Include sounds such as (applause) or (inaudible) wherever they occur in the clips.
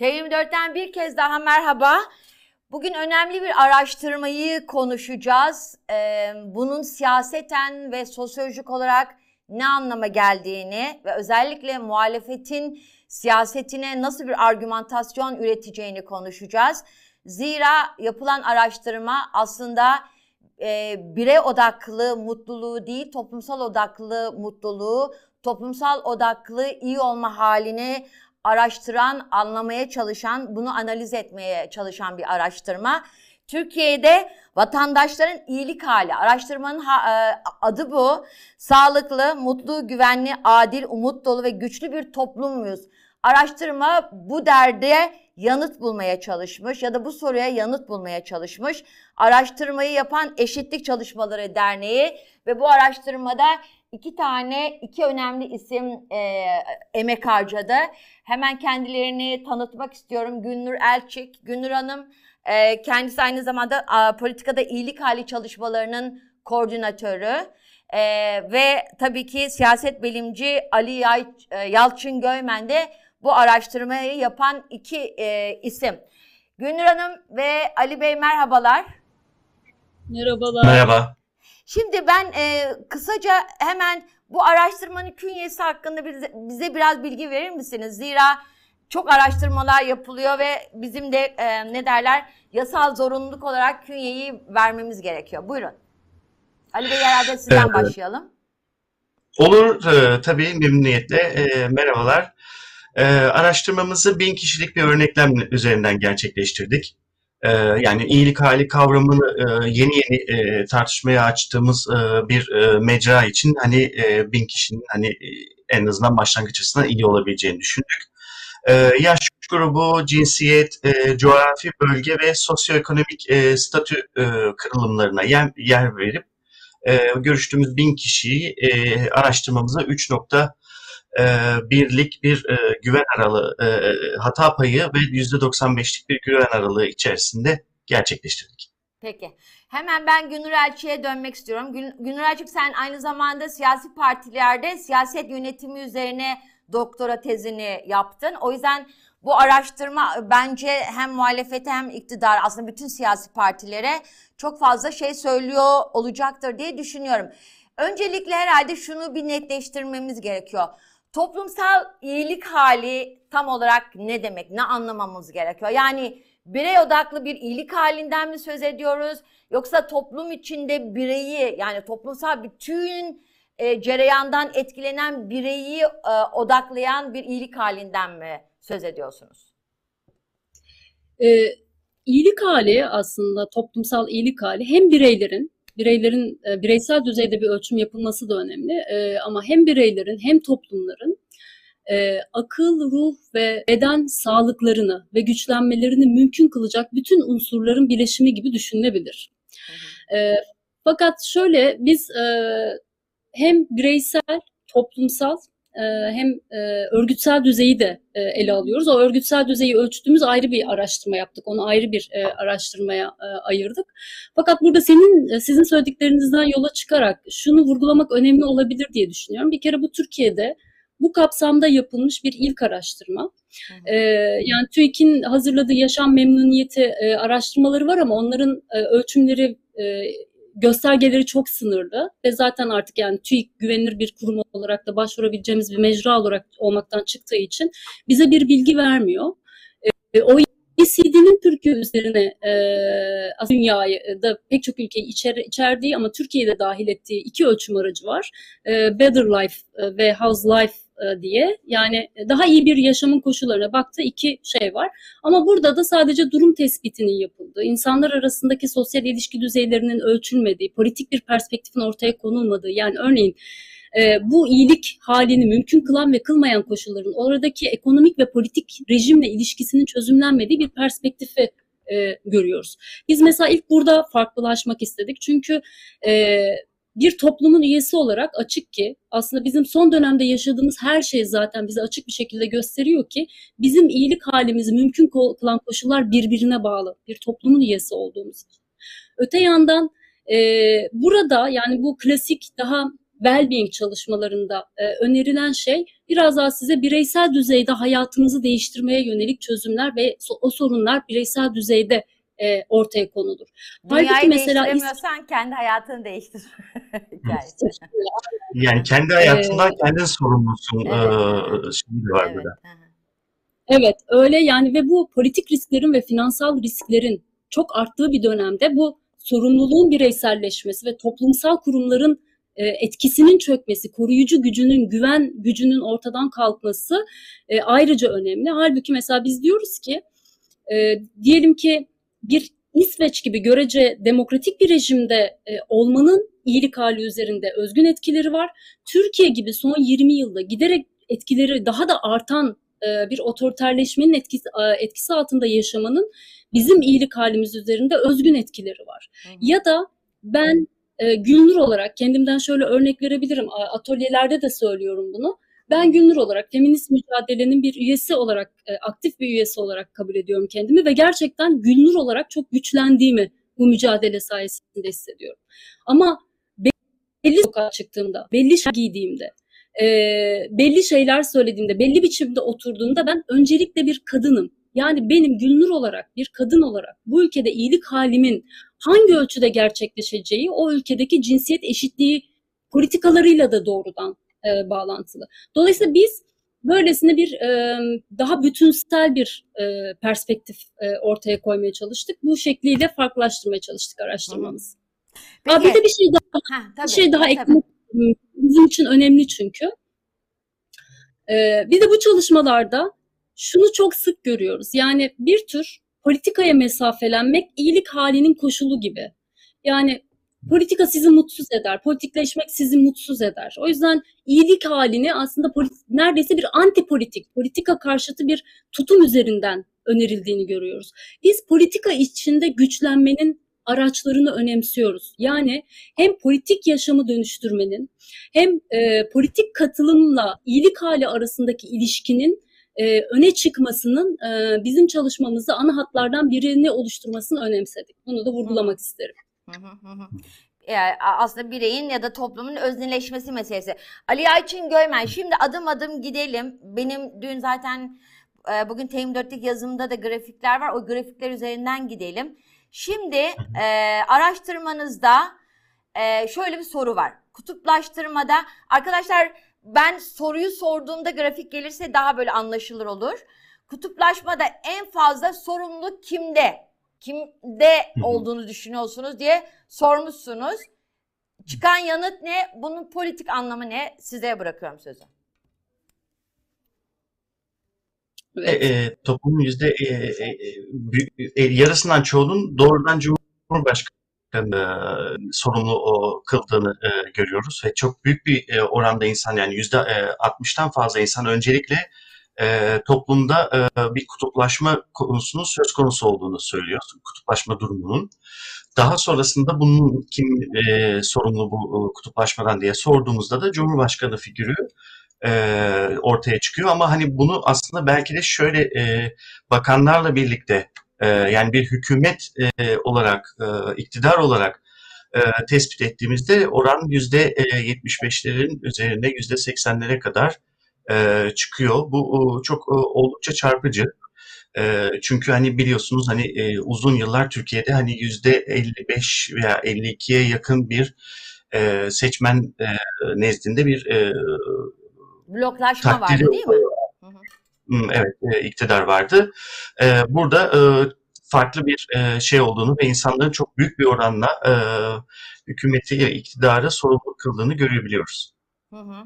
T24'ten bir kez daha merhaba. Bugün önemli bir araştırmayı konuşacağız. Ee, bunun siyaseten ve sosyolojik olarak ne anlama geldiğini ve özellikle muhalefetin siyasetine nasıl bir argümantasyon üreteceğini konuşacağız. Zira yapılan araştırma aslında e, birey odaklı mutluluğu değil, toplumsal odaklı mutluluğu, toplumsal odaklı iyi olma halini araştıran, anlamaya çalışan, bunu analiz etmeye çalışan bir araştırma. Türkiye'de vatandaşların iyilik hali, araştırmanın e, adı bu. Sağlıklı, mutlu, güvenli, adil, umut dolu ve güçlü bir toplum muyuz? Araştırma bu derde yanıt bulmaya çalışmış ya da bu soruya yanıt bulmaya çalışmış. Araştırmayı yapan Eşitlik Çalışmaları Derneği ve bu araştırmada iki tane, iki önemli isim e, emek harcadı. Hemen kendilerini tanıtmak istiyorum. Gülnur Elçik. Gülnur Hanım e, kendisi aynı zamanda a, politikada iyilik hali çalışmalarının koordinatörü. E, ve tabii ki siyaset bilimci Ali Yay, e, Yalçın Göymen de bu araştırmayı yapan iki e, isim. Gülnur Hanım ve Ali Bey merhabalar. Merhabalar. Merhaba. Şimdi ben e, kısaca hemen bu araştırmanın künyesi hakkında bize, bize biraz bilgi verir misiniz? Zira çok araştırmalar yapılıyor ve bizim de e, ne derler yasal zorunluluk olarak künyeyi vermemiz gerekiyor. Buyurun. Ali Bey herhalde sizden Evet. başlayalım. Olur e, tabii memnuniyetle. E, merhabalar. E, araştırmamızı bin kişilik bir örneklem üzerinden gerçekleştirdik. E, yani iyilik hali kavramını e, yeni yeni e, tartışmaya açtığımız e, bir e, mecra için hani bin kişinin hani en azından başlangıç açısından iyi olabileceğini düşündük. Yaş grubu, cinsiyet, e, coğrafi bölge ve sosyoekonomik statü e, kırılımlarına yer, verip görüştüğümüz bin kişiyi araştırmamıza 3.1'lik bir e, güven aralığı, e, hata payı ve %95'lik bir güven aralığı içerisinde gerçekleştirdik. Peki. Hemen ben Günür Elçi'ye dönmek istiyorum. Gün, Günür Elçik sen aynı zamanda siyasi partilerde siyaset yönetimi üzerine doktora tezini yaptın. O yüzden bu araştırma bence hem muhalefete hem iktidar aslında bütün siyasi partilere çok fazla şey söylüyor olacaktır diye düşünüyorum. Öncelikle herhalde şunu bir netleştirmemiz gerekiyor. Toplumsal iyilik hali tam olarak ne demek? Ne anlamamız gerekiyor? Yani birey odaklı bir iyilik halinden mi söz ediyoruz? Yoksa toplum içinde bireyi yani toplumsal bütün e, cereyandan etkilenen bireyi e, odaklayan bir iyilik halinden mi söz ediyorsunuz? Ee, iyilik hali aslında toplumsal iyilik hali hem bireylerin bireylerin e, bireysel düzeyde bir ölçüm yapılması da önemli E, ama hem bireylerin hem toplumların e, akıl, ruh ve beden sağlıklarını ve güçlenmelerini mümkün kılacak bütün unsurların birleşimi gibi düşünülebilir. E, fakat şöyle biz e, hem bireysel, toplumsal hem e, örgütsel düzeyi de e, ele alıyoruz. O örgütsel düzeyi ölçtüğümüz ayrı bir araştırma yaptık. Onu ayrı bir e, araştırmaya e, ayırdık. Fakat burada senin e, sizin söylediklerinizden yola çıkarak şunu vurgulamak önemli olabilir diye düşünüyorum. Bir kere bu Türkiye'de bu kapsamda yapılmış bir ilk araştırma. Ee, yani TÜİK'in hazırladığı yaşam memnuniyeti e, araştırmaları var ama onların e, ölçümleri e, göstergeleri çok sınırlı ve zaten artık yani TÜİK güvenilir bir kurum olarak da başvurabileceğimiz bir mecra olarak olmaktan çıktığı için bize bir bilgi vermiyor. E, OECD'nin Türkiye üzerine e, dünyayı da pek çok ülkeyi içer, içerdiği ama Türkiye'de dahil ettiği iki ölçüm aracı var. E, Better Life e, ve House Life e, diye yani daha iyi bir yaşamın koşullarına baktığı iki şey var. Ama burada da sadece durum tespitinin yapıldığı, insanlar arasındaki sosyal ilişki düzeylerinin ölçülmediği, politik bir perspektifin ortaya konulmadığı yani örneğin e, bu iyilik halini mümkün kılan ve kılmayan koşulların oradaki ekonomik ve politik rejimle ilişkisinin çözümlenmediği bir perspektifi e, görüyoruz. Biz mesela ilk burada farklılaşmak istedik çünkü e, bir toplumun üyesi olarak açık ki aslında bizim son dönemde yaşadığımız her şey zaten bize açık bir şekilde gösteriyor ki bizim iyilik halimizi mümkün kılan koşullar birbirine bağlı bir toplumun üyesi olduğumuz. Öte yandan e, burada yani bu klasik daha well-being çalışmalarında e, önerilen şey biraz daha size bireysel düzeyde hayatınızı değiştirmeye yönelik çözümler ve o sorunlar bireysel düzeyde e, ortaya konulur. Halbuki Dünyayı mesela değiştiremiyorsan kendi hayatını değiştir. (laughs) Yani kendi hayatından kendin sorumlusun Evet. e, şeyi de var Evet. hı. Evet öyle yani ve bu politik risklerin ve finansal risklerin çok arttığı bir dönemde bu sorumluluğun bireyselleşmesi ve toplumsal kurumların e, etkisinin çökmesi, koruyucu gücünün, güven gücünün ortadan kalkması e, ayrıca önemli. Halbuki mesela biz diyoruz ki e, diyelim ki bir İsveç gibi görece demokratik bir rejimde e, olmanın iyilik hali üzerinde özgün etkileri var. Türkiye gibi son 20 yılda giderek etkileri daha da artan e, bir otoriterleşmenin etkisi, e, etkisi altında yaşamanın bizim iyilik halimiz üzerinde özgün etkileri var. Hı. Ya da ben e, Gülnur olarak kendimden şöyle örnek verebilirim. Atölyelerde de söylüyorum bunu. Ben Gülnur olarak feminist mücadelenin bir üyesi olarak, e, aktif bir üyesi olarak kabul ediyorum kendimi ve gerçekten Gülnur olarak çok güçlendiğimi bu mücadele sayesinde hissediyorum. Ama belli sokağa çıktığımda, belli şey giydiğimde, e, belli şeyler söylediğimde, belli biçimde oturduğumda ben öncelikle bir kadınım. Yani benim Gülnur olarak, bir kadın olarak bu ülkede iyilik halimin hangi ölçüde gerçekleşeceği o ülkedeki cinsiyet eşitliği politikalarıyla da doğrudan e, bağlantılı. Dolayısıyla biz böylesine bir e, daha bütünsel bir e, perspektif e, ortaya koymaya çalıştık. Bu şekliyle farklılaştırmaya çalıştık araştırmamızı. Aa, bir Peki. de bir şey daha Ha, bir tabii, şey daha eklemek bizim için önemli çünkü. Ee, bir de bu çalışmalarda şunu çok sık görüyoruz. Yani bir tür politikaya mesafelenmek iyilik halinin koşulu gibi. Yani politika sizi mutsuz eder, politikleşmek sizi mutsuz eder. O yüzden iyilik halini aslında neredeyse bir anti politik, politika karşıtı bir tutum üzerinden önerildiğini görüyoruz. Biz politika içinde güçlenmenin araçlarını önemsiyoruz. Yani hem politik yaşamı dönüştürmenin hem e, politik katılımla iyilik hali arasındaki ilişkinin e, öne çıkmasının e, bizim çalışmamızda ana hatlardan birini oluşturmasını önemsedik. Bunu da vurgulamak isterim. Yani a- aslında bireyin ya da toplumun özneleşmesi meselesi. Ali Ayçin Göymen şimdi adım adım gidelim. Benim dün zaten e, bugün TM4'lik yazımda da grafikler var. O grafikler üzerinden gidelim. Şimdi e, araştırmanızda e, şöyle bir soru var. Kutuplaştırmada arkadaşlar ben soruyu sorduğumda grafik gelirse daha böyle anlaşılır olur. Kutuplaşmada en fazla sorumluluk kimde? Kimde olduğunu düşünüyorsunuz diye sormuşsunuz. Çıkan yanıt ne? Bunun politik anlamı ne? Size bırakıyorum sözü. Evet. E, e, toplumun yüzde e, e, e, e, yarısından çoğunun doğrudan Cumhurbaşkanı e, sorumlu o, kıldığını e, görüyoruz ve çok büyük bir e, oranda insan yani yüzde e, 60'tan fazla insan öncelikle e, toplumda e, bir kutuplaşma konusunun söz konusu olduğunu söylüyor. Kutuplaşma durumunun. Daha sonrasında bunun kim e, sorumlu bu e, kutuplaşmadan diye sorduğumuzda da Cumhurbaşkanı figürü e, ortaya çıkıyor. Ama hani bunu aslında belki de şöyle e, bakanlarla birlikte e, yani bir hükümet e, olarak, e, iktidar olarak e, tespit ettiğimizde oran yüzde e, 75'lerin üzerinde yüzde 80'lere kadar e, çıkıyor. Bu e, çok e, oldukça çarpıcı. E, çünkü hani biliyorsunuz hani e, uzun yıllar Türkiye'de hani yüzde 55 veya 52'ye yakın bir e, seçmen e, nezdinde bir e, Bloklaşma vardı takdiri değil mi? Hmm, Evet, iktidar vardı. Burada farklı bir şey olduğunu ve insanların çok büyük bir oranla hükümeti, iktidarı sorumlu kıldığını görebiliyoruz. Hı hı.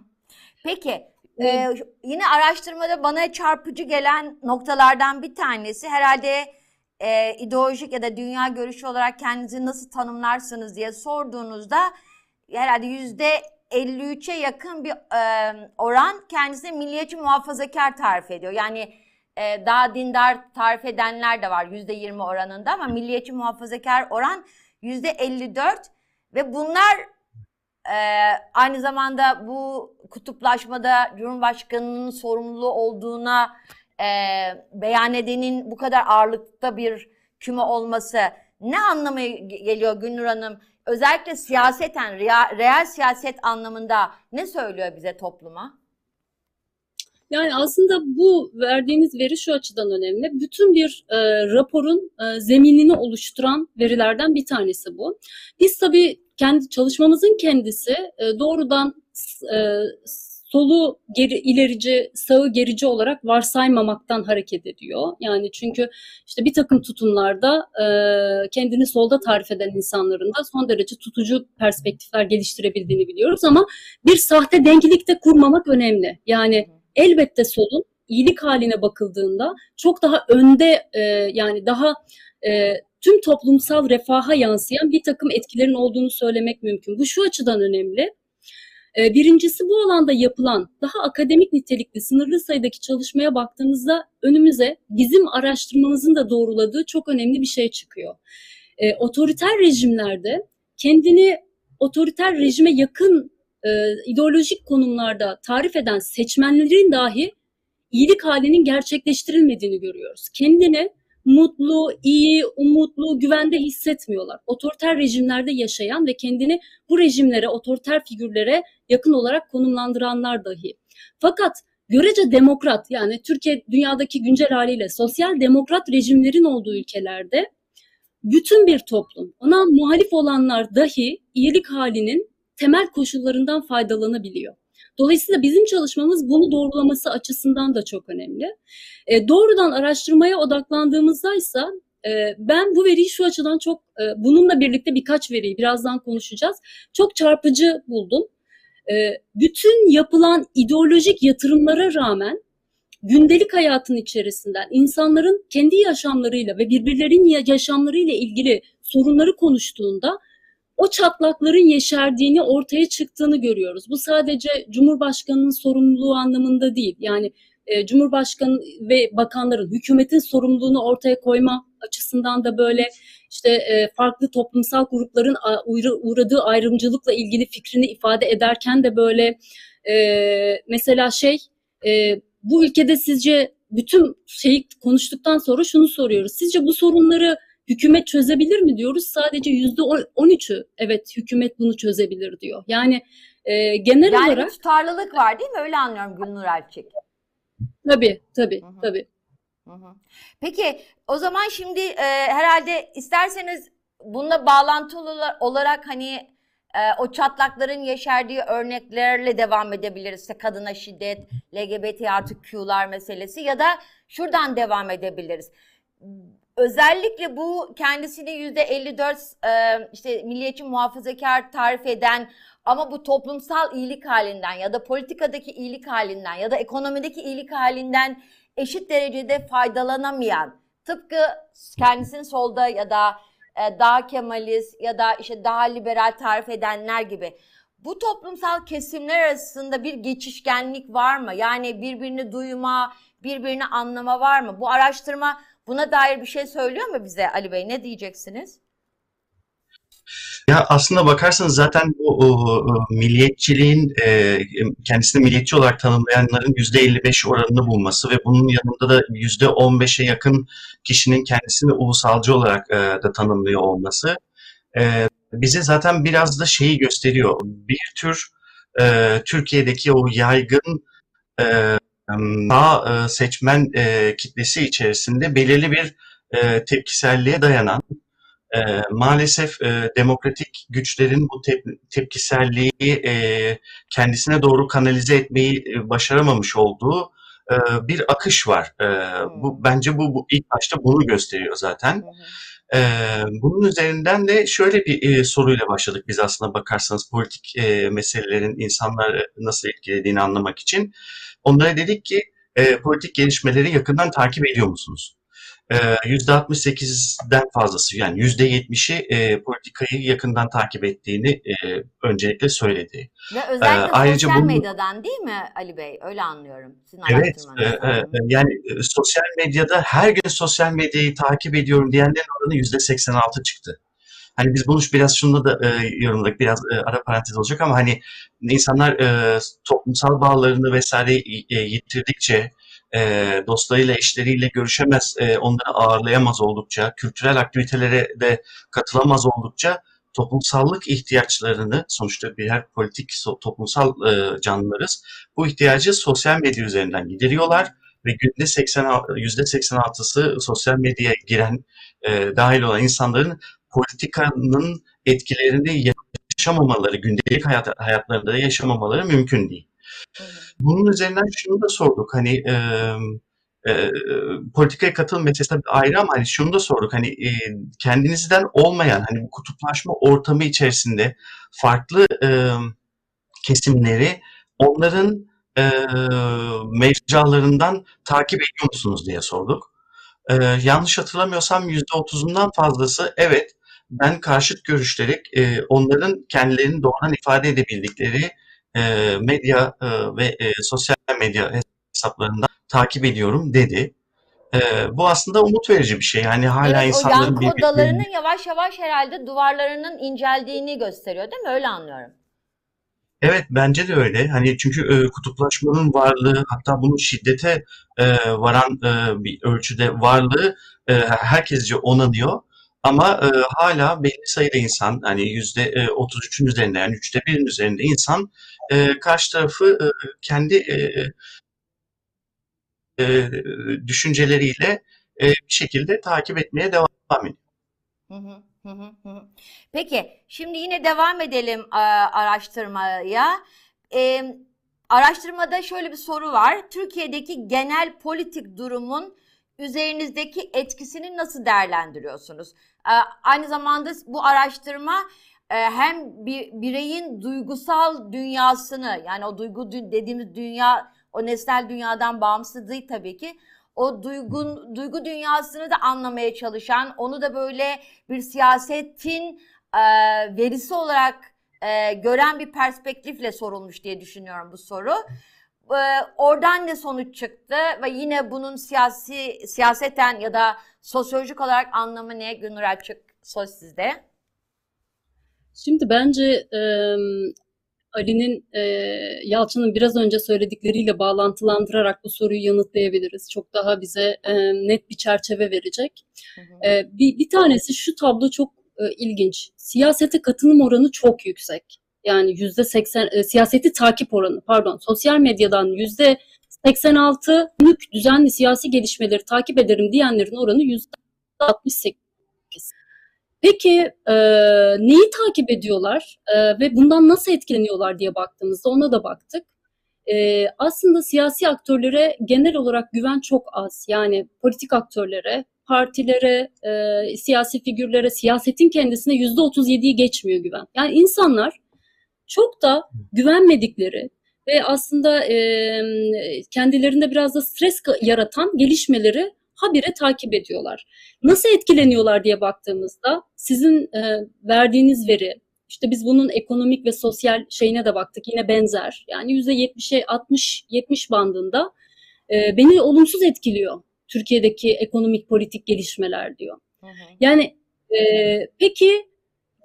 Peki e, yine araştırmada bana çarpıcı gelen noktalardan bir tanesi herhalde e, ideolojik ya da dünya görüşü olarak kendinizi nasıl tanımlarsınız diye sorduğunuzda herhalde yüzde 53'e yakın bir e, oran kendisine milliyetçi muhafazakar tarif ediyor. Yani e, daha dindar tarif edenler de var yüzde 20 oranında ama milliyetçi muhafazakar oran yüzde 54 ve bunlar ee, aynı zamanda bu kutuplaşmada Cumhurbaşkanı'nın sorumlu olduğuna e, beyan edenin bu kadar ağırlıkta bir küme olması ne anlamaya ge- geliyor Gülnur Hanım? özellikle siyaseten, reel, reel siyaset anlamında ne söylüyor bize topluma? Yani aslında bu verdiğiniz veri şu açıdan önemli. Bütün bir e, raporun e, zeminini oluşturan verilerden bir tanesi bu. Biz tabii kendi çalışmamızın kendisi e, doğrudan e, solu geri ilerici, sağı gerici olarak varsaymamaktan hareket ediyor. Yani çünkü işte bir takım tutumlarda e, kendini solda tarif eden insanların da son derece tutucu perspektifler geliştirebildiğini biliyoruz ama bir sahte denklik de kurmamak önemli. Yani elbette solun iyilik haline bakıldığında çok daha önde e, yani daha e, tüm toplumsal refaha yansıyan bir takım etkilerin olduğunu söylemek mümkün. Bu şu açıdan önemli. E, birincisi bu alanda yapılan daha akademik nitelikli sınırlı sayıdaki çalışmaya baktığımızda önümüze bizim araştırmamızın da doğruladığı çok önemli bir şey çıkıyor. E, otoriter rejimlerde kendini otoriter rejime yakın e, ideolojik konumlarda tarif eden seçmenlerin dahi iyilik halinin gerçekleştirilmediğini görüyoruz. Kendini mutlu, iyi, umutlu, güvende hissetmiyorlar. Otoriter rejimlerde yaşayan ve kendini bu rejimlere, otoriter figürlere yakın olarak konumlandıranlar dahi. Fakat görece demokrat yani Türkiye dünyadaki güncel haliyle sosyal demokrat rejimlerin olduğu ülkelerde bütün bir toplum, ona muhalif olanlar dahi iyilik halinin temel koşullarından faydalanabiliyor. Dolayısıyla bizim çalışmamız bunu doğrulaması açısından da çok önemli. E, doğrudan araştırmaya odaklandığımızda ise ben bu veriyi şu açıdan çok, e, bununla birlikte birkaç veriyi birazdan konuşacağız, çok çarpıcı buldum. E, bütün yapılan ideolojik yatırımlara rağmen gündelik hayatın içerisinden insanların kendi yaşamlarıyla ve birbirlerinin yaşamlarıyla ilgili sorunları konuştuğunda o çatlakların yeşerdiğini ortaya çıktığını görüyoruz. Bu sadece Cumhurbaşkanı'nın sorumluluğu anlamında değil. Yani e, Cumhurbaşkanı ve bakanların hükümetin sorumluluğunu ortaya koyma açısından da böyle işte e, farklı toplumsal grupların uğradığı ayrımcılıkla ilgili fikrini ifade ederken de böyle e, mesela şey e, bu ülkede sizce bütün şeyi konuştuktan sonra şunu soruyoruz. Sizce bu sorunları hükümet çözebilir mi diyoruz. Sadece yüzde on üçü evet hükümet bunu çözebilir diyor. Yani e, genel yani olarak... Yani tutarlılık var değil mi? Öyle anlıyorum Gülnur Elçik. Tabii tabii Hı-hı. tabii. Hı-hı. Peki o zaman şimdi e, herhalde isterseniz bununla bağlantılı olarak hani e, o çatlakların yeşerdiği örneklerle devam edebiliriz. İşte kadına şiddet, LGBT artık Q'lar meselesi ya da şuradan devam edebiliriz özellikle bu kendisini yüzde 54 e, işte milliyetçi muhafazakar tarif eden ama bu toplumsal iyilik halinden ya da politikadaki iyilik halinden ya da ekonomideki iyilik halinden eşit derecede faydalanamayan tıpkı kendisini solda ya da e, daha kemalist ya da işte daha liberal tarif edenler gibi bu toplumsal kesimler arasında bir geçişkenlik var mı? Yani birbirini duyma, birbirini anlama var mı? Bu araştırma Buna dair bir şey söylüyor mu bize Ali Bey? Ne diyeceksiniz? Ya aslında bakarsanız zaten bu o, milliyetçiliğin e, kendisini milliyetçi olarak tanımlayanların %55 oranını bulması ve bunun yanında da %15'e yakın kişinin kendisini ulusalcı olarak e, da tanımlıyor olması e, bize zaten biraz da şeyi gösteriyor. Bir tür e, Türkiye'deki o yaygın e, sağ seçmen kitlesi içerisinde belirli bir tepkiselliğe dayanan maalesef demokratik güçlerin bu tepkiselliği kendisine doğru kanalize etmeyi başaramamış olduğu bir akış var. Bu bence bu, bu ilk başta bunu gösteriyor zaten. Bunun üzerinden de şöyle bir soruyla başladık biz aslında bakarsanız politik meselelerin insanları nasıl etkilediğini anlamak için. Onlara dedik ki e, politik gelişmeleri yakından takip ediyor musunuz? E, %68'den fazlası yani %70'i e, politikayı yakından takip ettiğini e, öncelikle söyledi. Ve özellikle e, ayrıca sosyal bunu, medyadan değil mi Ali Bey? Öyle anlıyorum. Sizin evet. E, e, yani e, sosyal medyada her gün sosyal medyayı takip ediyorum diyenlerin oranı %86 çıktı. Hani biz bunu biraz şununla da e, yorumladık, biraz e, ara parantez olacak ama hani insanlar e, toplumsal bağlarını vesaire e, yitirdikçe, e, dostlarıyla, eşleriyle görüşemez, e, onları ağırlayamaz oldukça, kültürel aktivitelere de katılamaz oldukça toplumsallık ihtiyaçlarını sonuçta birer politik so- toplumsal e, canlılarız. Bu ihtiyacı sosyal medya üzerinden gideriyorlar ve günde 80 %86'sı sosyal medyaya giren e, dahil olan insanların politikanın etkilerini yaşamamaları, gündelik hayat, hayatlarında yaşamamaları mümkün değil. Bunun üzerinden şunu da sorduk hani e, e, politikaya katılım meselesi tabii ayrı ama hani şunu da sorduk hani e, kendinizden olmayan hani bu kutuplaşma ortamı içerisinde farklı e, kesimleri onların e, mecralarından takip ediyor musunuz diye sorduk. E, yanlış hatırlamıyorsam %30'undan fazlası evet ben karşıt görüşleri e, onların kendilerini doğrudan ifade edebildikleri e, medya e, ve e, sosyal medya hesaplarından takip ediyorum dedi. Bu aslında umut verici bir şey. Yani hala Evet, o insanların yankı birbirlerini odalarının yavaş yavaş herhalde duvarlarının inceldiğini gösteriyor değil mi? Öyle anlıyorum. Evet bence de öyle. Hani çünkü e, kutuplaşmanın varlığı hatta bunun şiddete e, varan e, bir ölçüde varlığı e, herkesce onanıyor. Ama e, hala belli sayıda insan hani yüzde e, 33'ün üzerinde yani üçte birin üzerinde insan e, karşı tarafı e, kendi e, e, düşünceleriyle e, bir şekilde takip etmeye devam ediyor. Hı hı, hı. Peki, şimdi yine devam edelim e, araştırmaya. E, araştırmada şöyle bir soru var. Türkiye'deki genel politik durumun üzerinizdeki etkisini nasıl değerlendiriyorsunuz? E, aynı zamanda bu araştırma e, hem bir bireyin duygusal dünyasını yani o duygu dediğimiz dünya o nesnel dünyadan bağımsız değil tabii ki. O duygun, duygu dünyasını da anlamaya çalışan, onu da böyle bir siyasetin e, verisi olarak e, gören bir perspektifle sorulmuş diye düşünüyorum bu soru. Oradan ne sonuç çıktı ve yine bunun siyasi siyaseten ya da sosyolojik olarak anlamı ne? Günür Açık söz sizde. Şimdi bence e, Ali'nin e, Yalçın'ın biraz önce söyledikleriyle bağlantılandırarak bu soruyu yanıtlayabiliriz. Çok daha bize e, net bir çerçeve verecek. Hı hı. E, bir, bir tanesi şu tablo çok e, ilginç. Siyasete katılım oranı çok yüksek. Yani yüzde seksen siyaseti takip oranı pardon sosyal medyadan yüzde 86 günlük düzenli siyasi gelişmeleri takip ederim diyenlerin oranı yüzde 68. Peki e, neyi takip ediyorlar e, ve bundan nasıl etkileniyorlar diye baktığımızda ona da baktık. E, aslında siyasi aktörlere genel olarak güven çok az. Yani politik aktörlere, partilere, e, siyasi figürlere, siyasetin kendisine yüzde 37'yi geçmiyor güven. Yani insanlar çok da güvenmedikleri ve aslında e, kendilerinde biraz da stres yaratan gelişmeleri habire takip ediyorlar. Nasıl etkileniyorlar diye baktığımızda sizin e, verdiğiniz veri, işte biz bunun ekonomik ve sosyal şeyine de baktık yine benzer. Yani %70'e 60-70 bandında e, beni olumsuz etkiliyor Türkiye'deki ekonomik politik gelişmeler diyor. Hı hı. Yani e, peki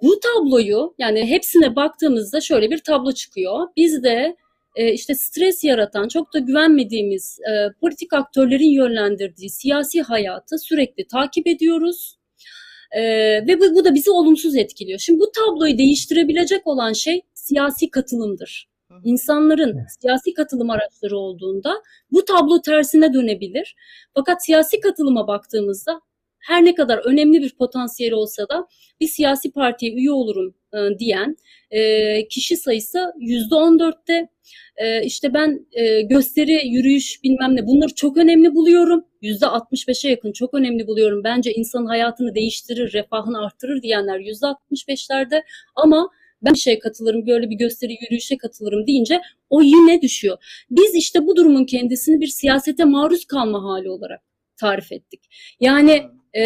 bu tabloyu yani hepsine baktığımızda şöyle bir tablo çıkıyor. Bizde e, işte stres yaratan, çok da güvenmediğimiz e, politik aktörlerin yönlendirdiği siyasi hayatı sürekli takip ediyoruz. E, ve bu, bu da bizi olumsuz etkiliyor. Şimdi bu tabloyu değiştirebilecek olan şey siyasi katılımdır. İnsanların siyasi katılım araçları olduğunda bu tablo tersine dönebilir. Fakat siyasi katılıma baktığımızda her ne kadar önemli bir potansiyeli olsa da bir siyasi partiye üye olurum e, diyen e, kişi sayısı yüzde on dörtte. E, işte ben e, gösteri, yürüyüş bilmem ne bunları çok önemli buluyorum. Yüzde altmış beşe yakın çok önemli buluyorum. Bence insanın hayatını değiştirir, refahını arttırır diyenler yüzde altmış beşlerde. Ama ben bir şeye katılırım, böyle bir gösteri, yürüyüşe katılırım deyince o yine düşüyor. Biz işte bu durumun kendisini bir siyasete maruz kalma hali olarak tarif ettik. Yani. E,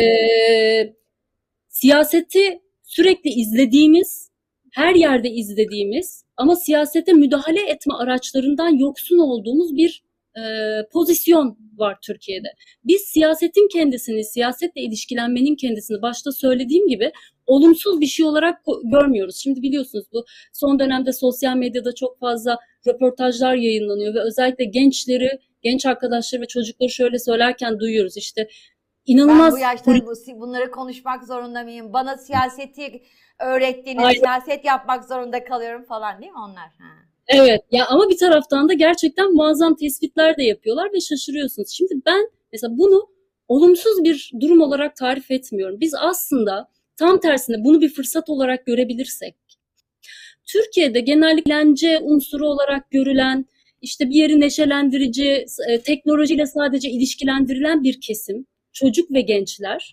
siyaseti sürekli izlediğimiz, her yerde izlediğimiz ama siyasete müdahale etme araçlarından yoksun olduğumuz bir e, pozisyon var Türkiye'de. Biz siyasetin kendisini, siyasetle ilişkilenmenin kendisini başta söylediğim gibi olumsuz bir şey olarak görmüyoruz. Şimdi biliyorsunuz bu son dönemde sosyal medyada çok fazla röportajlar yayınlanıyor ve özellikle gençleri, genç arkadaşları ve çocukları şöyle söylerken duyuyoruz. İşte Ben inanılmaz bu yaşta bu, bunları konuşmak zorunda mıyım? Bana siyaseti öğrettiğiniz Aynen. siyaset yapmak zorunda kalıyorum falan değil mi onlar? Ha. Evet ya ama bir taraftan da gerçekten muazzam tespitler de yapıyorlar ve şaşırıyorsunuz. Şimdi ben mesela bunu olumsuz bir durum olarak tarif etmiyorum. Biz aslında tam tersine bunu bir fırsat olarak görebilirsek Türkiye'de genellikle eğlence unsuru olarak görülen işte bir yeri neşelendirici, e, teknolojiyle sadece ilişkilendirilen bir kesim, çocuk ve gençler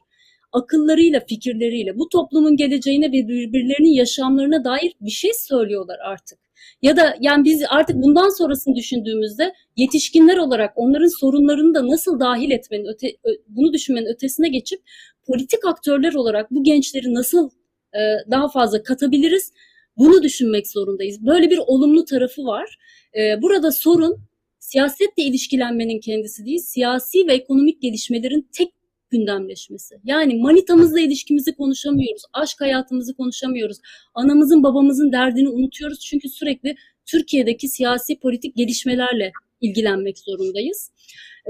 akıllarıyla, fikirleriyle bu toplumun geleceğine ve birbirlerinin yaşamlarına dair bir şey söylüyorlar artık. Ya da yani biz artık bundan sonrasını düşündüğümüzde yetişkinler olarak onların sorunlarını da nasıl dahil etmenin, öte, bunu düşünmenin ötesine geçip politik aktörler olarak bu gençleri nasıl e, daha fazla katabiliriz? Bunu düşünmek zorundayız. Böyle bir olumlu tarafı var. E, burada sorun siyasetle ilişkilenmenin kendisi değil, siyasi ve ekonomik gelişmelerin tek gündemleşmesi. Yani manitamızla ilişkimizi konuşamıyoruz, aşk hayatımızı konuşamıyoruz, anamızın babamızın derdini unutuyoruz çünkü sürekli Türkiye'deki siyasi politik gelişmelerle ilgilenmek zorundayız.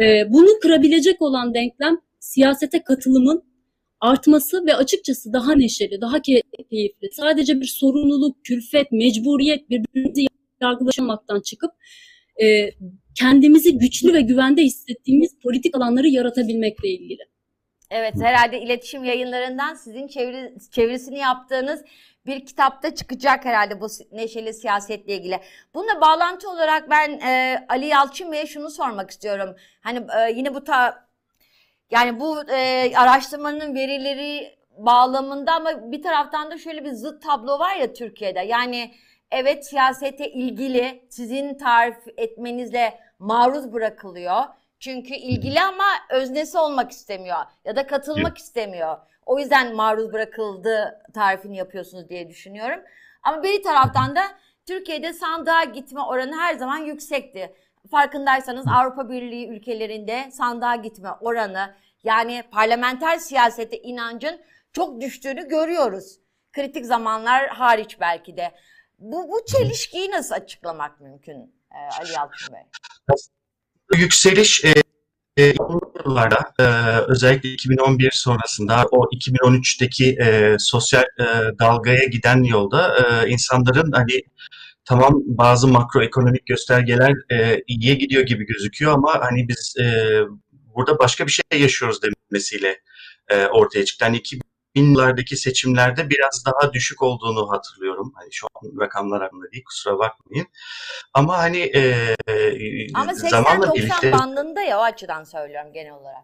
Ee, bunu kırabilecek olan denklem siyasete katılımın artması ve açıkçası daha neşeli, daha keyifli. Sadece bir sorumluluk, külfet, mecburiyet, birbirimizi yargılaşamaktan çıkıp e, kendimizi güçlü ve güvende hissettiğimiz politik alanları yaratabilmekle ilgili. Evet herhalde iletişim yayınlarından sizin çeviri, çevirisini yaptığınız bir kitapta çıkacak herhalde bu neşeli siyasetle ilgili. Bununla bağlantı olarak ben e, Ali Yalçın Bey'e şunu sormak istiyorum. Hani e, yine bu ta yani bu e, araştırmanın verileri bağlamında ama bir taraftan da şöyle bir zıt tablo var ya Türkiye'de. Yani evet siyasete ilgili sizin tarif etmenizle maruz bırakılıyor. Çünkü ilgili ama öznesi olmak istemiyor ya da katılmak istemiyor. O yüzden maruz bırakıldığı tarifini yapıyorsunuz diye düşünüyorum. Ama bir taraftan da Türkiye'de sandığa gitme oranı her zaman yüksekti. Farkındaysanız Avrupa Birliği ülkelerinde sandığa gitme oranı yani parlamenter siyasete inancın çok düştüğünü görüyoruz. Kritik zamanlar hariç belki de. Bu, bu çelişkiyi nasıl açıklamak mümkün e, Ali Yalçın Bey? Yükseliş e, e, yıllarda e, özellikle 2011 sonrasında o 2013'teki e, sosyal e, dalgaya giden yolda e, insanların hani tamam bazı makroekonomik göstergeler e, iyiye gidiyor gibi gözüküyor ama hani biz e, burada başka bir şey yaşıyoruz demesiyle e, ortaya çıktı. Hani 2000'lardaki seçimlerde biraz daha düşük olduğunu hatırlıyorum. Hani şu an rakamlar aklımda değil kusura bakmayın. Ama hani e, Ama zamanla 80-90 birlikte bandında ya o açıdan söylüyorum genel olarak.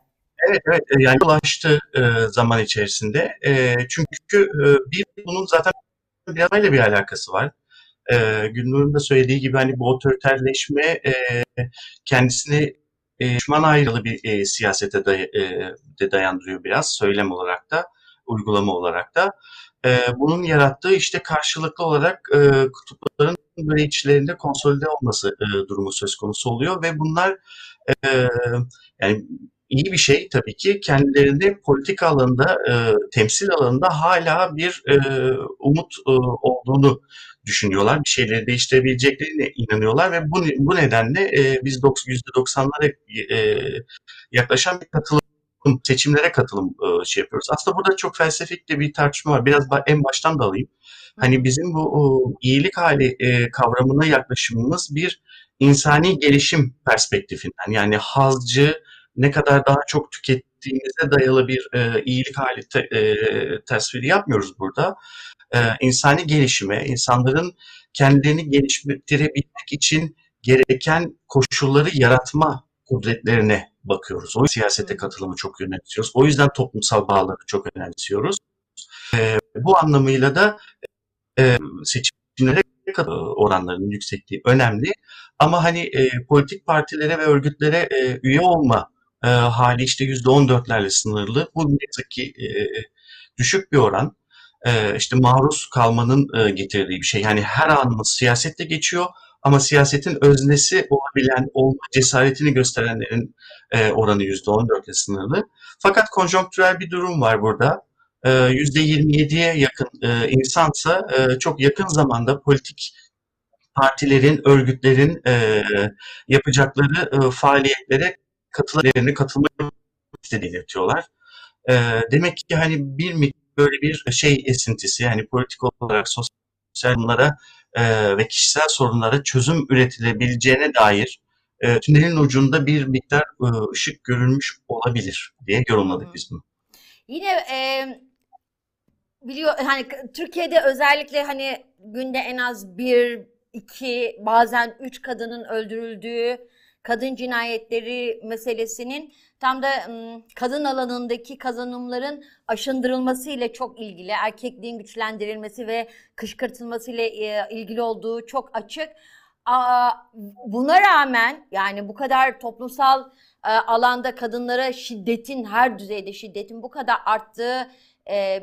Evet, evet e, yani ulaştı e, zaman içerisinde. E, çünkü e, bir bunun zaten biraz öyle bir alakası var. E, Gülnur'un da söylediği gibi hani bu otoriterleşme e, kendisini e, düşman ayrılı bir e, siyasete day e, de dayandırıyor biraz söylem olarak da uygulama olarak da. E, bunun yarattığı işte karşılıklı olarak e, kutupların böyle içlerinde konsolide olması e, durumu söz konusu oluyor ve bunlar e, yani iyi bir şey tabii ki kendilerini politik alanda, e, temsil alanında hala bir e, umut e, olduğunu düşünüyorlar. Bir şeyleri değiştirebileceklerine inanıyorlar ve bu, bu nedenle e, biz %90'lara e, yaklaşan bir katılım seçimlere katılım e, şey yapıyoruz. Aslında burada çok felsefik de bir tartışma var. Biraz en baştan da alayım. Hani bizim bu o, iyilik hali e, kavramına yaklaşımımız bir insani gelişim perspektifinden. Yani hazcı, ne kadar daha çok tükettiğimize dayalı bir e, iyilik hali te, e, tasviri yapmıyoruz burada. E, insani gelişime, insanların kendilerini geliştirebilmek için gereken koşulları yaratma kudretlerine bakıyoruz. O siyasete katılımı çok önemsiyoruz. O yüzden toplumsal bağları çok önemsiyoruz. E, bu anlamıyla da e, seçimlere oranlarının yüksekliği önemli. Ama hani e, politik partilere ve örgütlere e, üye olma e, hali işte %14'lerle sınırlı. Bu ne yazık ki e, düşük bir oran. E, işte maruz kalmanın e, getirdiği bir şey. Yani her anımız siyasette geçiyor ama siyasetin öznesi olabilen, olma cesaretini gösterenlerin e, oranı %14'le sınırlı. Fakat konjonktürel bir durum var burada. E, %27'ye yakın e, insansa e, çok yakın zamanda politik partilerin, örgütlerin e, yapacakları e, faaliyetlere katılımlarını katılmak istediğini belirtiyorlar. E, demek ki hani bir böyle bir şey esintisi yani politik olarak sosyal bunlara e, ve kişisel sorunlara çözüm üretilebileceğine dair e, tünelin ucunda bir miktar e, ışık görülmüş olabilir diye yorumladık biz bunu. Yine e, biliyor hani Türkiye'de özellikle hani günde en az bir, iki, bazen üç kadının öldürüldüğü kadın cinayetleri meselesinin tam da kadın alanındaki kazanımların aşındırılması ile çok ilgili, erkekliğin güçlendirilmesi ve kışkırtılması ile ilgili olduğu çok açık. Buna rağmen yani bu kadar toplumsal alanda kadınlara şiddetin her düzeyde şiddetin bu kadar arttığı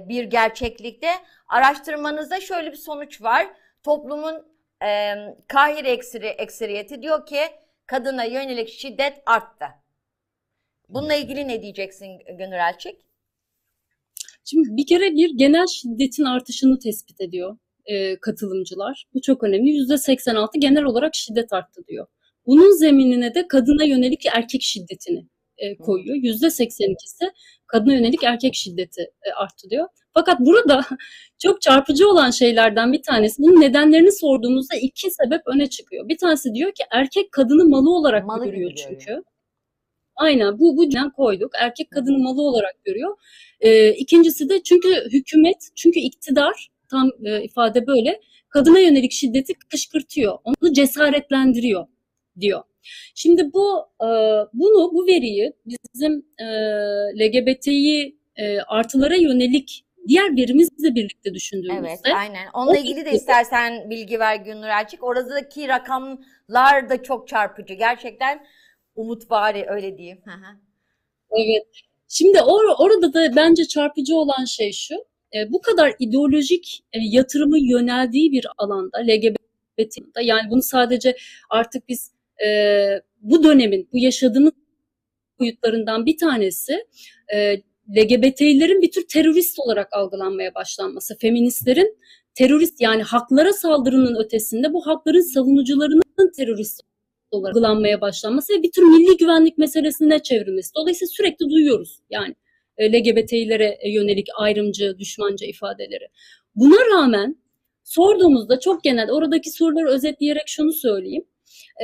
bir gerçeklikte araştırmanızda şöyle bir sonuç var. Toplumun e, kahir eksiri, ekseriyeti diyor ki kadına yönelik şiddet arttı. Bununla ilgili ne diyeceksin Gönül Elçik? Şimdi bir kere bir genel şiddetin artışını tespit ediyor e, katılımcılar. Bu çok önemli. %86 genel olarak şiddet arttı diyor. Bunun zeminine de kadına yönelik erkek şiddetini e, koyuyor. %82'si kadına yönelik erkek şiddeti e, arttı diyor. Fakat burada (laughs) çok çarpıcı olan şeylerden bir tanesi bunun nedenlerini sorduğumuzda iki sebep öne çıkıyor. Bir tanesi diyor ki erkek kadını malı olarak malı görüyor çünkü. Yani. Aynen bu bu yüzden koyduk. Erkek kadını malı olarak görüyor. Ee, ikincisi de çünkü hükümet, çünkü iktidar tam e, ifade böyle kadına yönelik şiddeti kışkırtıyor. Onu cesaretlendiriyor diyor. Şimdi bu e, bunu bu veriyi bizim e, LGBT'yi e, artılara yönelik diğer verimizle birlikte düşündüğümüzde. Evet aynen. Onunla ilgili de istersen bilgi ver Günnur Elçik. Oradaki rakamlar da çok çarpıcı. Gerçekten umutvari öyle diyeyim. evet. Şimdi or orada da bence çarpıcı olan şey şu. E, bu kadar ideolojik e, yatırımı yöneldiği bir alanda LGBT'de yani bunu sadece artık biz e, bu dönemin, bu yaşadığımız boyutlarından bir tanesi e, LGBT'lerin bir tür terörist olarak algılanmaya başlanması, feministlerin terörist yani haklara saldırının ötesinde bu hakların savunucularının terörist olarak algılanmaya başlanması ve bir tür milli güvenlik meselesine çevrilmesi. Dolayısıyla sürekli duyuyoruz yani e, LGBT'lere yönelik ayrımcı, düşmanca ifadeleri. Buna rağmen sorduğumuzda çok genel oradaki soruları özetleyerek şunu söyleyeyim.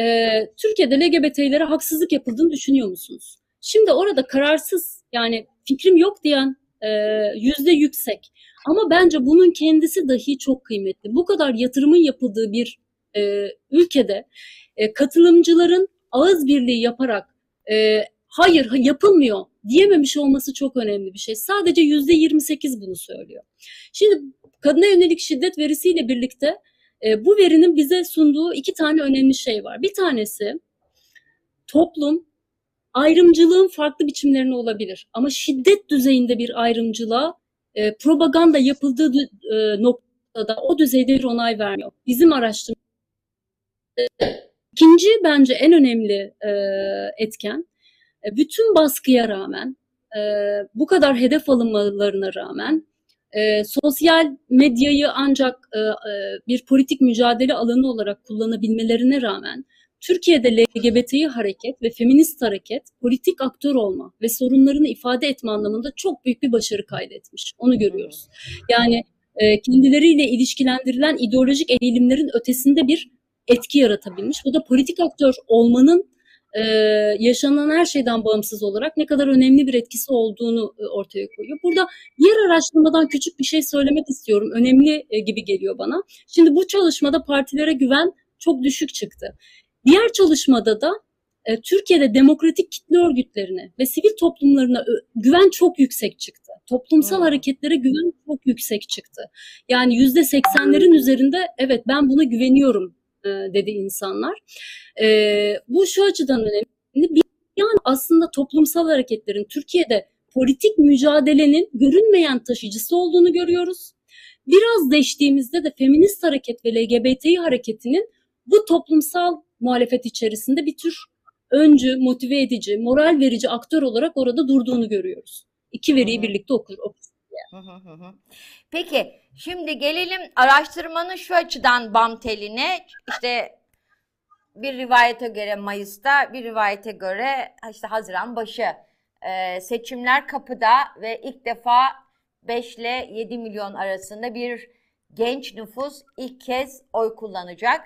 E, Türkiye'de LGBT'lere haksızlık yapıldığını düşünüyor musunuz? Şimdi orada kararsız yani fikrim yok diyen e, yüzde yüksek. Ama bence bunun kendisi dahi çok kıymetli. Bu kadar yatırımın yapıldığı bir e, ülkede e, katılımcıların ağız birliği yaparak e, hayır yapılmıyor diyememiş olması çok önemli bir şey. Sadece yüzde 28 bunu söylüyor. Şimdi kadına yönelik şiddet verisiyle birlikte e, bu verinin bize sunduğu iki tane önemli şey var. Bir tanesi toplum ayrımcılığın farklı biçimlerini olabilir ama şiddet düzeyinde bir ayrımcılığa e, propaganda yapıldığı e, noktada o düzeyde bir onay vermiyor. Bizim araştırmamız İkinci bence en önemli e, etken e, bütün baskıya rağmen e, bu kadar hedef alınmalarına rağmen e, sosyal medyayı ancak e, e, bir politik mücadele alanı olarak kullanabilmelerine rağmen Türkiye'de LGBTİ hareket ve feminist hareket politik aktör olma ve sorunlarını ifade etme anlamında çok büyük bir başarı kaydetmiş. Onu görüyoruz. Yani e, kendileriyle ilişkilendirilen ideolojik eğilimlerin ötesinde bir etki yaratabilmiş. Bu da politik aktör olmanın e, yaşanan her şeyden bağımsız olarak ne kadar önemli bir etkisi olduğunu e, ortaya koyuyor. Burada diğer araştırmadan küçük bir şey söylemek istiyorum. Önemli e, gibi geliyor bana. Şimdi bu çalışmada partilere güven çok düşük çıktı. Diğer çalışmada da e, Türkiye'de demokratik kitle örgütlerine ve sivil toplumlarına güven çok yüksek çıktı. Toplumsal hmm. hareketlere güven çok yüksek çıktı. Yani yüzde seksenlerin üzerinde evet ben buna güveniyorum e, dedi insanlar. E, bu şu açıdan önemli. Bir yani aslında toplumsal hareketlerin Türkiye'de politik mücadelenin görünmeyen taşıyıcısı olduğunu görüyoruz. Biraz değiştiğimizde de feminist hareket ve LGBTİ hareketinin bu toplumsal muhalefet içerisinde bir tür öncü, motive edici, moral verici aktör olarak orada durduğunu görüyoruz. İki veriyi birlikte okur. okur. Peki şimdi gelelim araştırmanın şu açıdan bam teline. İşte bir rivayete göre Mayıs'ta, bir rivayete göre işte Haziran başı e, seçimler kapıda ve ilk defa 5 ile 7 milyon arasında bir genç nüfus ilk kez oy kullanacak.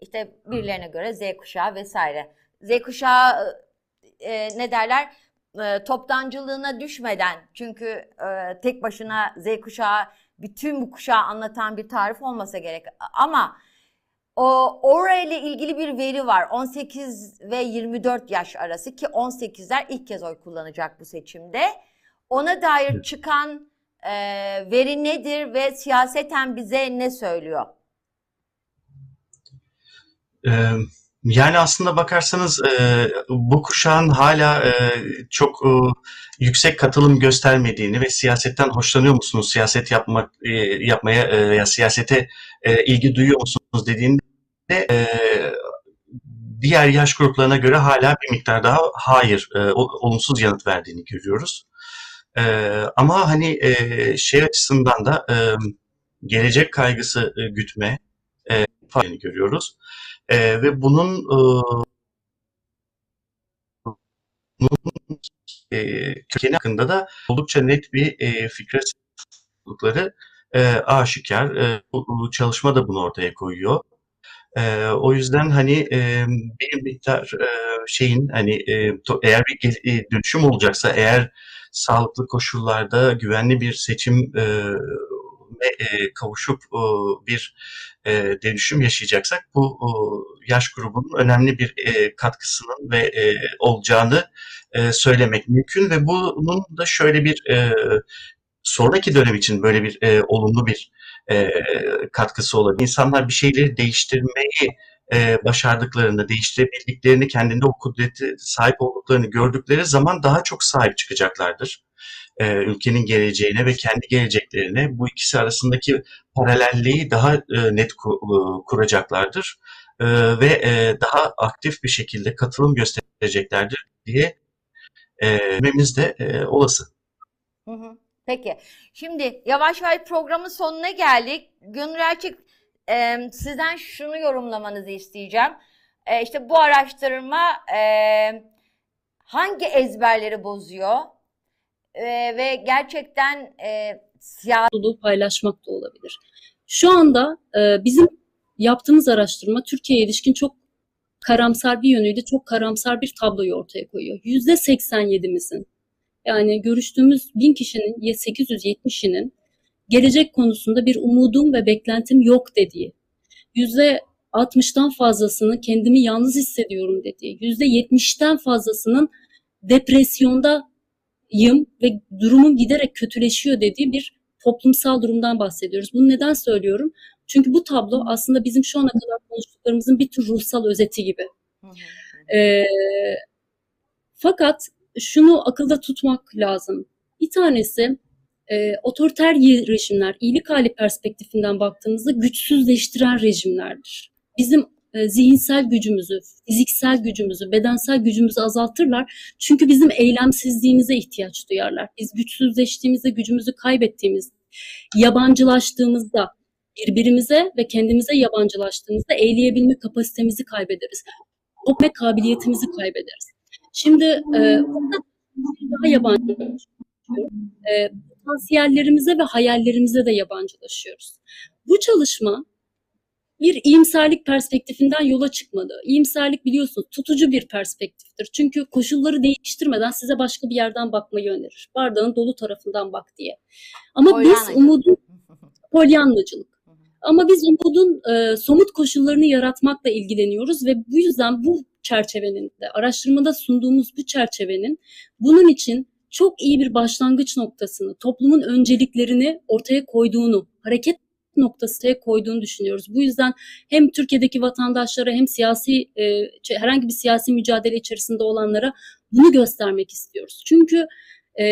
İşte birilerine göre Z kuşağı vesaire. Z kuşağı e, ne derler? E, toptancılığına düşmeden çünkü e, tek başına Z kuşağı bütün bu kuşağı anlatan bir tarif olmasa gerek. Ama o orayla ilgili bir veri var. 18 ve 24 yaş arası ki 18'ler ilk kez oy kullanacak bu seçimde. Ona dair çıkan e, veri nedir ve siyaseten bize ne söylüyor? Yani aslında bakarsanız e, bu kuşağın hala e, çok e, yüksek katılım göstermediğini ve siyasetten hoşlanıyor musunuz, siyaset yapmak e, yapmaya e, veya siyasete e, ilgi duyuyor musunuz dediğinde e, diğer yaş gruplarına göre hala bir miktar daha hayır, e, olumsuz yanıt verdiğini görüyoruz. E, ama hani e, şey açısından da e, gelecek kaygısı e, gütme e, görüyoruz. E, ve bunun e, kökeni hakkında da oldukça net bir e, fikre sahiplikleri e, aşikar. E, bu, bu çalışma da bunu ortaya koyuyor. E, o yüzden hani e, bir miktar e, şeyin hani e, to, eğer bir e, dönüşüm olacaksa eğer sağlıklı koşullarda güvenli bir seçim e, e, kavuşup e, bir e, dönüşüm yaşayacaksak bu yaş grubunun önemli bir katkısının ve olacağını söylemek mümkün ve bunun da şöyle bir sonraki dönem için böyle bir olumlu bir katkısı olabilir. İnsanlar bir şeyleri değiştirmeyi e, başardıklarını, değiştirebildiklerini, kendinde o kudreti sahip olduklarını gördükleri zaman daha çok sahip çıkacaklardır e, ülkenin geleceğine ve kendi geleceklerine bu ikisi arasındaki paralelliği daha e, net ku, e, kuracaklardır e, ve e, daha aktif bir şekilde katılım göstereceklerdir diye e, de e, olası. Peki. Şimdi yavaş yavaş programın sonuna geldik. Gönül Erçek e, sizden şunu yorumlamanızı isteyeceğim. E, işte bu araştırma e, hangi ezberleri bozuyor? E, ve gerçekten e, siyasi paylaşmak da olabilir. Şu anda e, bizim yaptığımız araştırma Türkiye'ye ilişkin çok karamsar bir yönüyle çok karamsar bir tabloyu ortaya koyuyor. Yüzde 87'mizin yani görüştüğümüz bin kişinin 870'inin gelecek konusunda bir umudum ve beklentim yok dediği, yüzde 60'tan fazlasının kendimi yalnız hissediyorum dediği, yüzde 70'ten fazlasının depresyonda yım ve durumum giderek kötüleşiyor dediği bir toplumsal durumdan bahsediyoruz. Bunu neden söylüyorum? Çünkü bu tablo aslında bizim şu ana kadar konuştuklarımızın bir tür ruhsal özeti gibi. Ee, fakat şunu akılda tutmak lazım. Bir tanesi e, otoriter rejimler, iyilik hali perspektifinden baktığımızda güçsüzleştiren rejimlerdir. Bizim e, zihinsel gücümüzü, fiziksel gücümüzü, bedensel gücümüzü azaltırlar. Çünkü bizim eylemsizliğimize ihtiyaç duyarlar. Biz güçsüzleştiğimizde, gücümüzü kaybettiğimiz, yabancılaştığımızda, birbirimize ve kendimize yabancılaştığımızda eyleyebilme kapasitemizi kaybederiz. Okuma kabiliyetimizi kaybederiz. Şimdi e, daha yabancılaşıyoruz. E, potansiyellerimize ve hayallerimize de yabancılaşıyoruz. Bu çalışma bir iyimserlik perspektifinden yola çıkmadı. İyimserlik biliyorsunuz tutucu bir perspektiftir. Çünkü koşulları değiştirmeden size başka bir yerden bakmayı önerir. Bardağın dolu tarafından bak diye. Ama biz umudun (laughs) polyanlacılık. Ama biz umudun e, somut koşullarını yaratmakla ilgileniyoruz ve bu yüzden bu çerçevenin de araştırmada sunduğumuz bu çerçevenin bunun için çok iyi bir başlangıç noktasını, toplumun önceliklerini ortaya koyduğunu, hareket noktası koyduğunu düşünüyoruz. Bu yüzden hem Türkiye'deki vatandaşlara hem siyasi e, herhangi bir siyasi mücadele içerisinde olanlara bunu göstermek istiyoruz. Çünkü e,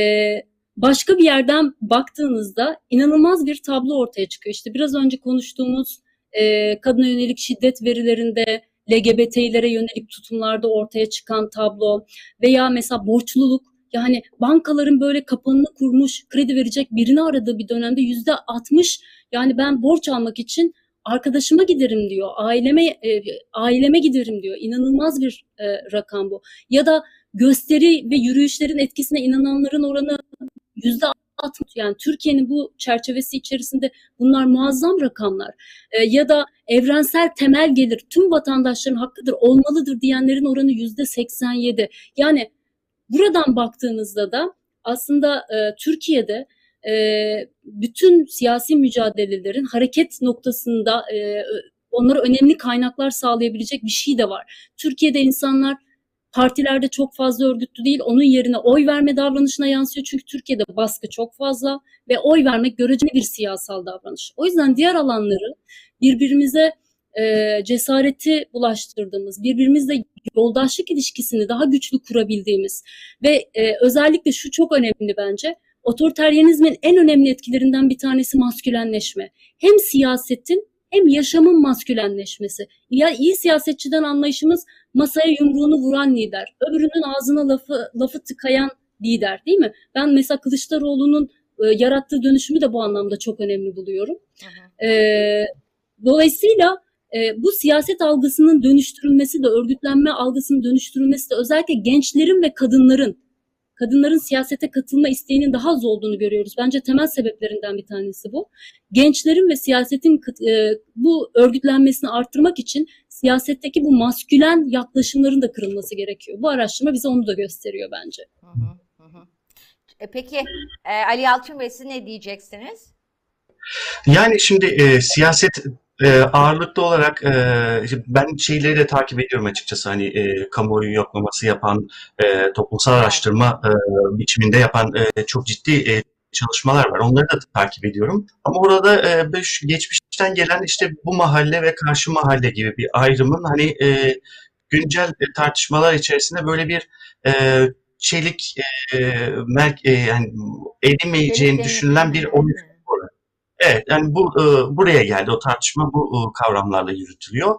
başka bir yerden baktığınızda inanılmaz bir tablo ortaya çıkıyor. İşte biraz önce konuştuğumuz e, kadına yönelik şiddet verilerinde LGBT'lere yönelik tutumlarda ortaya çıkan tablo veya mesela borçluluk yani bankaların böyle kapanını kurmuş kredi verecek birini aradığı bir dönemde yüzde 60 yani ben borç almak için arkadaşıma giderim diyor, aileme e, aileme giderim diyor. İnanılmaz bir e, rakam bu. Ya da gösteri ve yürüyüşlerin etkisine inananların oranı yüzde yani Türkiye'nin bu çerçevesi içerisinde bunlar muazzam rakamlar. E, ya da evrensel temel gelir tüm vatandaşların hakkıdır, olmalıdır diyenlerin oranı yüzde 87. Yani buradan baktığınızda da aslında e, Türkiye'de e, bütün siyasi mücadelelerin hareket noktasında e, onlara önemli kaynaklar sağlayabilecek bir şey de var. Türkiye'de insanlar partilerde çok fazla örgütlü değil. Onun yerine oy verme davranışına yansıyor. Çünkü Türkiye'de baskı çok fazla ve oy vermek göreceli bir siyasal davranış. O yüzden diğer alanları birbirimize e, cesareti bulaştırdığımız, birbirimizle yoldaşlık ilişkisini daha güçlü kurabildiğimiz ve e, özellikle şu çok önemli bence. Otoriteryenizmin en önemli etkilerinden bir tanesi maskülenleşme. Hem siyasetin hem yaşamın maskülenleşmesi. Ya iyi siyasetçiden anlayışımız masaya yumruğunu vuran lider, öbürünün ağzına lafı lafı tıkayan lider değil mi? Ben mesela Kılıçdaroğlu'nun e, yarattığı dönüşümü de bu anlamda çok önemli buluyorum. Hı hı. E, dolayısıyla e, bu siyaset algısının dönüştürülmesi de örgütlenme algısının dönüştürülmesi de özellikle gençlerin ve kadınların kadınların siyasete katılma isteğinin daha az olduğunu görüyoruz. Bence temel sebeplerinden bir tanesi bu. Gençlerin ve siyasetin e, bu örgütlenmesini arttırmak için siyasetteki bu maskülen yaklaşımların da kırılması gerekiyor. Bu araştırma bize onu da gösteriyor bence. Hı hı, hı hı. E, Peki e, Ali Yalçın Bey siz ne diyeceksiniz? Yani şimdi e, siyaset e, ağırlıklı olarak e, ben şeyleri de takip ediyorum açıkçası hani e, kamuoyu yoklaması yapan e, toplumsal araştırma e, biçiminde yapan e, çok ciddi e, çalışmalar var. Onları da takip ediyorum. Ama orada e, geçmişten gelen işte bu mahalle ve karşı mahalle gibi bir ayrımın hani e, güncel e, tartışmalar içerisinde böyle bir e, çelik e, mer- e, yani edemeyeceğini Delik düşünülen bir delik- oyun Evet, yani bu e, buraya geldi. O tartışma bu e, kavramlarla yürütülüyor.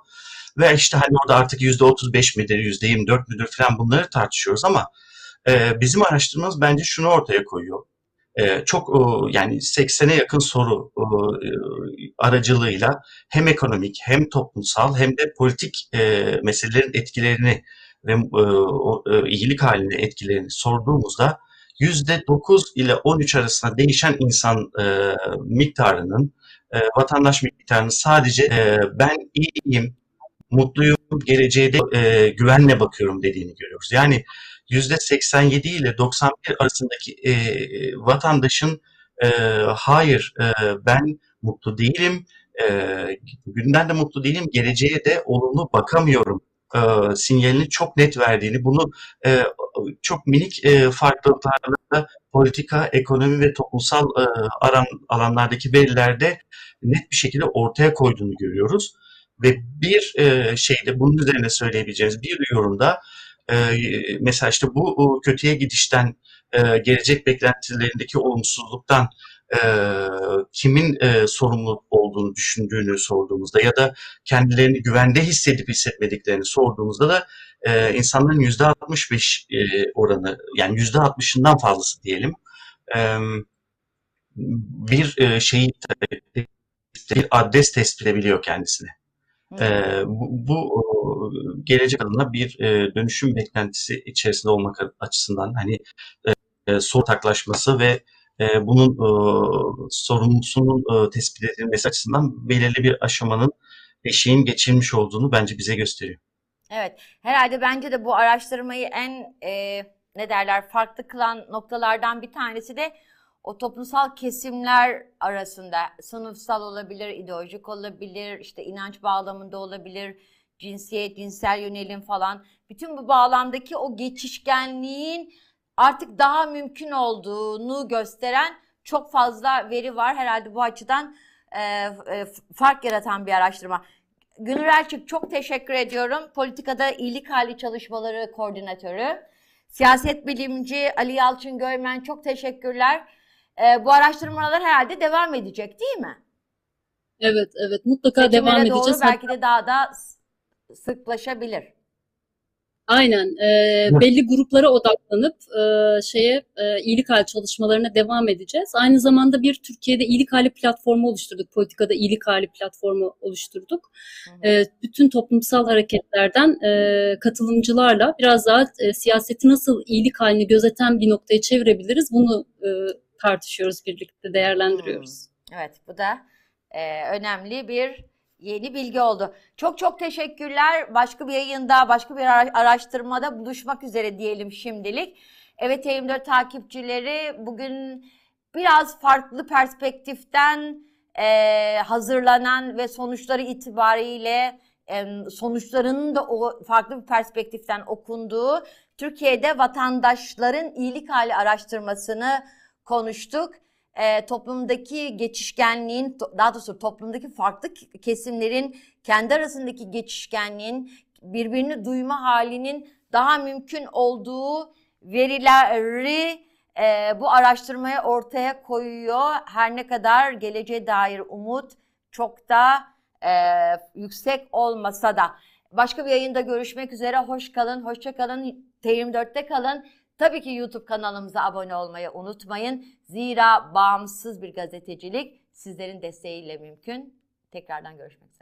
Ve işte hani orada artık yüzde 35 midir, yüzde 24 müdür falan bunları tartışıyoruz ama e, bizim araştırmamız bence şunu ortaya koyuyor. E, çok e, yani 80'e yakın soru e, aracılığıyla hem ekonomik hem toplumsal hem de politik e, meselelerin etkilerini ve e, e, iyilik halinde etkilerini sorduğumuzda %9 ile 13 arasında değişen insan e, miktarının, e, vatandaş miktarının sadece e, ben iyiyim, mutluyum, geleceğe de e, güvenle bakıyorum dediğini görüyoruz. Yani %87 ile 91 arasındaki e, vatandaşın e, hayır e, ben mutlu değilim, e, günden de mutlu değilim, geleceğe de olumlu bakamıyorum e, sinyalini çok net verdiğini, bunu e, çok minik e, farklılıklarla politika, ekonomi ve toplumsal e, aran, alanlardaki verilerde net bir şekilde ortaya koyduğunu görüyoruz. Ve bir e, şeyde bunun üzerine söyleyebileceğimiz bir yorumda e, mesela işte bu kötüye gidişten e, gelecek beklentilerindeki olumsuzluktan e, kimin e, sorumlu olduğunu düşündüğünü sorduğumuzda ya da kendilerini güvende hissedip hissetmediklerini sorduğumuzda da e, insanların yüzde 65 e, oranı yani yüzde 60'ından fazlası diyelim e, bir e, şeyi bir adres tespit edebiliyor kendisine. E, bu, bu gelecek adına bir e, dönüşüm beklentisi içerisinde olmak açısından hani e, e, ortaklaşması ve e, bunun e, sorumlusunun e, tespit edilmesi açısından belirli bir aşamanın eşiğin geçilmiş olduğunu bence bize gösteriyor. Evet, herhalde bence de bu araştırmayı en e, ne derler farklı kılan noktalardan bir tanesi de o toplumsal kesimler arasında sınıfsal olabilir, ideolojik olabilir, işte inanç bağlamında olabilir, cinsiyet, cinsel yönelim falan. Bütün bu bağlamdaki o geçişkenliğin artık daha mümkün olduğunu gösteren çok fazla veri var. Herhalde bu açıdan e, e, fark yaratan bir araştırma. Gönül Elçik çok teşekkür ediyorum. Politikada iyilik hali çalışmaları koordinatörü. Siyaset bilimci Ali Yalçın Görmen çok teşekkürler. Ee, bu araştırmalar herhalde devam edecek değil mi? Evet, evet mutlaka Seçimlere devam doğru edeceğiz. belki de daha da sıklaşabilir. Aynen. e, belli gruplara odaklanıp e, şeye e, iyilik hali çalışmalarına devam edeceğiz. Aynı zamanda bir Türkiye'de iyilik hali platformu oluşturduk. Politikada iyilik hali platformu oluşturduk. E, bütün toplumsal hareketlerden e, katılımcılarla biraz daha e, siyaseti nasıl iyilik halini gözeten bir noktaya çevirebiliriz bunu e, tartışıyoruz birlikte, değerlendiriyoruz. Evet bu da e, önemli bir yeni bilgi oldu. Çok çok teşekkürler. Başka bir yayında, başka bir ara- araştırmada buluşmak üzere diyelim şimdilik. Evet 24 takipçileri bugün biraz farklı perspektiften e, hazırlanan ve sonuçları itibariyle e, sonuçlarının da o farklı bir perspektiften okunduğu Türkiye'de vatandaşların iyilik hali araştırmasını konuştuk e, toplumdaki geçişkenliğin, daha doğrusu toplumdaki farklı kesimlerin kendi arasındaki geçişkenliğin, birbirini duyma halinin daha mümkün olduğu verileri e, bu araştırmaya ortaya koyuyor. Her ne kadar geleceğe dair umut çok da e, yüksek olmasa da. Başka bir yayında görüşmek üzere. Hoş kalın, hoşça kalın. T24'te kalın. Tabii ki YouTube kanalımıza abone olmayı unutmayın. Zira bağımsız bir gazetecilik sizlerin desteğiyle mümkün. Tekrardan görüşmek üzere.